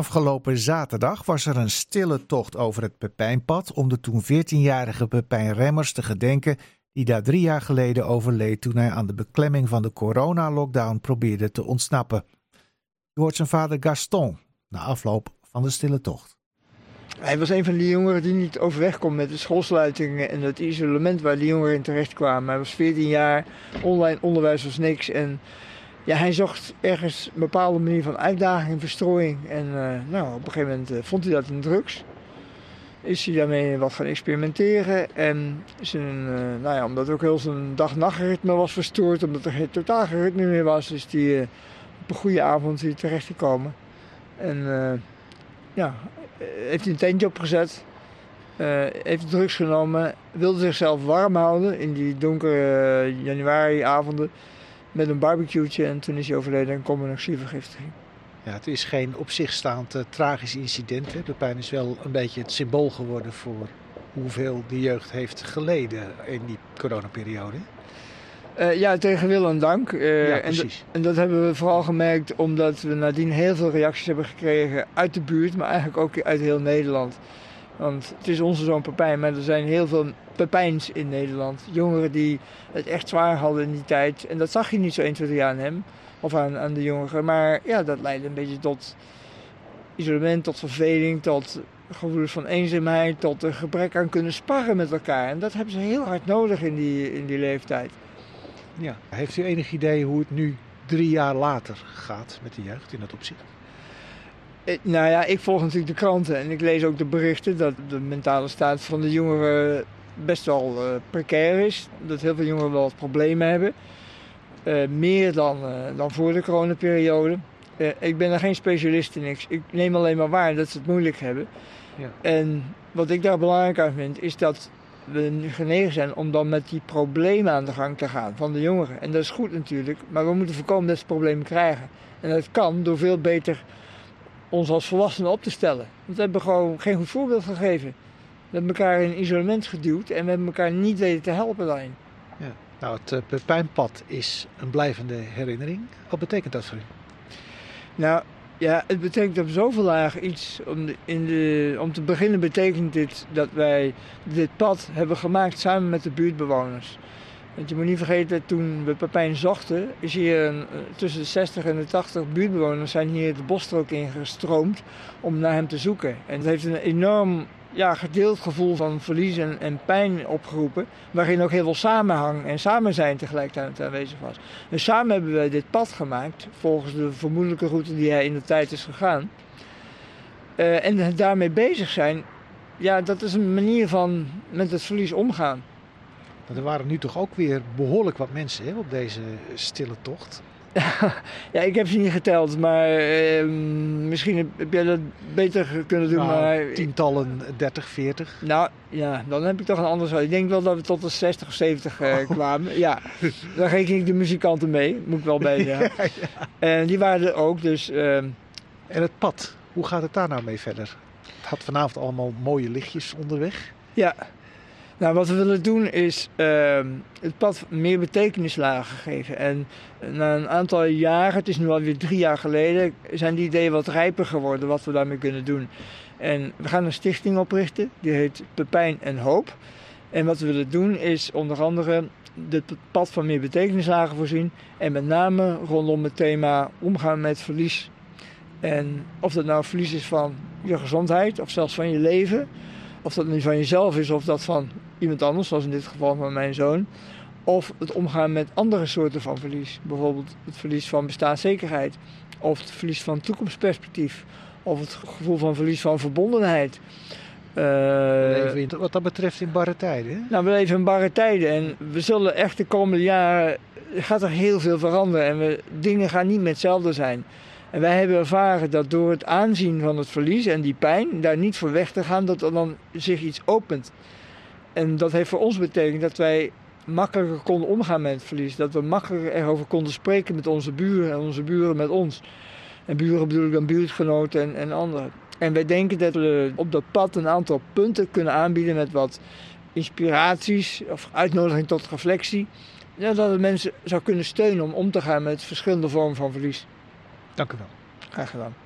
Afgelopen zaterdag was er een stille tocht over het Pepijnpad om de toen 14-jarige Pepijn Remmers te gedenken, die daar drie jaar geleden overleed toen hij aan de beklemming van de coronalockdown probeerde te ontsnappen. Je hoort zijn vader Gaston na afloop van de stille tocht. Hij was een van die jongeren die niet overweg kon met de schoolsluitingen en het isolement waar die jongeren in terecht kwamen. Hij was 14 jaar, online onderwijs was niks en ja, hij zocht ergens een bepaalde manier van uitdaging, verstrooiing. En uh, nou, op een gegeven moment uh, vond hij dat in drugs. Is hij daarmee wat gaan experimenteren. En zijn, uh, nou ja, omdat ook heel zijn dag-nachtritme was verstoord, omdat er geen totaal ritme meer was, is hij op een goede avond hier terechtgekomen. En ja, heeft hij een tentje opgezet. heeft drugs genomen, wilde zichzelf warm houden in die donkere januari-avonden met een barbecue'tje en toen is hij overleden aan combinatievergiftiging. Ja, het is geen op zich staand uh, tragisch incident. Hè? De pijn is wel een beetje het symbool geworden voor hoeveel de jeugd heeft geleden in die coronaperiode. Uh, ja, tegen wil en dank. Uh, ja, precies. En, en, dat hebben we vooral gemerkt omdat we nadien heel veel reacties hebben gekregen uit de buurt, maar eigenlijk ook uit heel Nederland. Want het is onze zoon Pepijn, maar er zijn heel veel Pepijns in Nederland. Jongeren die het echt zwaar hadden in die tijd. En dat zag je niet zo 1, 2, 3 aan hem of aan, aan de jongeren. Maar ja, dat leidde een beetje tot isolement, tot verveling, tot gevoelens van eenzaamheid, tot een gebrek aan kunnen sparren met elkaar. En dat hebben ze heel hard nodig in die, in die leeftijd. Ja. Heeft u enig idee hoe het nu drie jaar later gaat met de jeugd in dat opzicht? Eh, nou ja, ik volg natuurlijk de kranten en ik lees ook de berichten dat de mentale staat van de jongeren best wel uh, precair is. Dat heel veel jongeren wel wat problemen hebben. Uh, meer dan, uh, dan voor de coronaperiode. ik ben er geen specialist in. Ik, ik, neem alleen maar waar dat ze het moeilijk hebben. Ja. En wat ik daar belangrijk aan vind, is dat we genegen zijn om dan met die problemen aan de gang te gaan van de jongeren. En dat is goed natuurlijk, maar we moeten voorkomen dat ze problemen krijgen. En dat kan door veel beter ons als volwassenen op te stellen. Want we hebben gewoon geen goed voorbeeld gegeven. We hebben elkaar in isolement geduwd en we hebben elkaar niet weten te helpen daarin. Ja. Nou, het uh, Pepijnpad is een blijvende herinnering. Wat betekent dat voor u? Nou, ja, het betekent op zoveel lagen iets. Om, de, in de, om te beginnen betekent dit dat wij dit pad hebben gemaakt samen met de buurtbewoners. Want je moet niet vergeten, toen we Pepijn zochten, is hier eh, tussen de 60 en de 80 buurtbewoners zijn hier de bostrook ingestroomd om naar hem te zoeken. En dat heeft een enorm ja, gedeeld gevoel van verlies en, en, pijn opgeroepen, waarin ook heel veel samenhang en samen zijn tegelijkertijd aanwezig was. En samen hebben wij dit pad gemaakt, volgens de vermoedelijke route die hij in de tijd is gegaan. Uh, en daarmee bezig zijn, ja, dat is een manier van met het verlies omgaan. Er waren nu toch ook weer behoorlijk wat mensen hè, op deze stille tocht. ja, ik heb ze niet geteld, maar uh, misschien heb jij dat beter kunnen doen. Nou, maar... Tientallen, 30, 40. Nou ja, dan heb ik toch een ander Ik denk wel dat we tot de 60 of 70 uh, oh. kwamen. Ja, dan reken ik de muzikanten mee, moet ik wel bij zeggen. ja, ja. En die waren er ook, dus... Uh... En het pad, hoe gaat het daar nou mee verder? Het had vanavond allemaal mooie lichtjes onderweg. Ja, nou, wat we willen doen is uh, het pad meer betekenislagen geven. En na een aantal jaren, het is nu alweer drie jaar geleden, zijn die ideeën wat rijper geworden wat we daarmee kunnen doen. En we gaan een stichting oprichten, die heet Pepijn en Hoop. En wat we willen doen is onder andere het pad van meer betekenislagen voorzien. En met name rondom het thema omgaan met verlies. En of dat nou verlies is van je gezondheid of zelfs van je leven. Of dat nu van jezelf is of dat van iemand anders, zoals in dit geval van mijn zoon. Of het omgaan met andere soorten van verlies. Bijvoorbeeld het verlies van bestaanszekerheid. Of het verlies van toekomstperspectief. Of het gevoel van verlies van verbondenheid. Uh, leven wat dat betreft in barre tijden. Nou, we leven in barre tijden. En we zullen echt de komende jaren... gaat er heel veel veranderen. En we, dingen gaan niet meer hetzelfde zijn. En wij hebben ervaren dat door het aanzien van het verlies en die pijn... daar niet voor weg te gaan, dat er dan zich iets opent. En dat heeft voor ons betekend dat wij makkelijker konden omgaan met het verlies. Dat we makkelijker erover konden spreken met onze buren en onze buren met ons. En buren bedoel ik dan buurtgenoten en, en anderen. En wij denken dat we op dat pad een aantal punten kunnen aanbieden met wat inspiraties of uitnodiging tot reflectie. Ja, dat het mensen zou kunnen steunen om om te gaan met verschillende vormen van verlies. Dank u wel. Graag gedaan.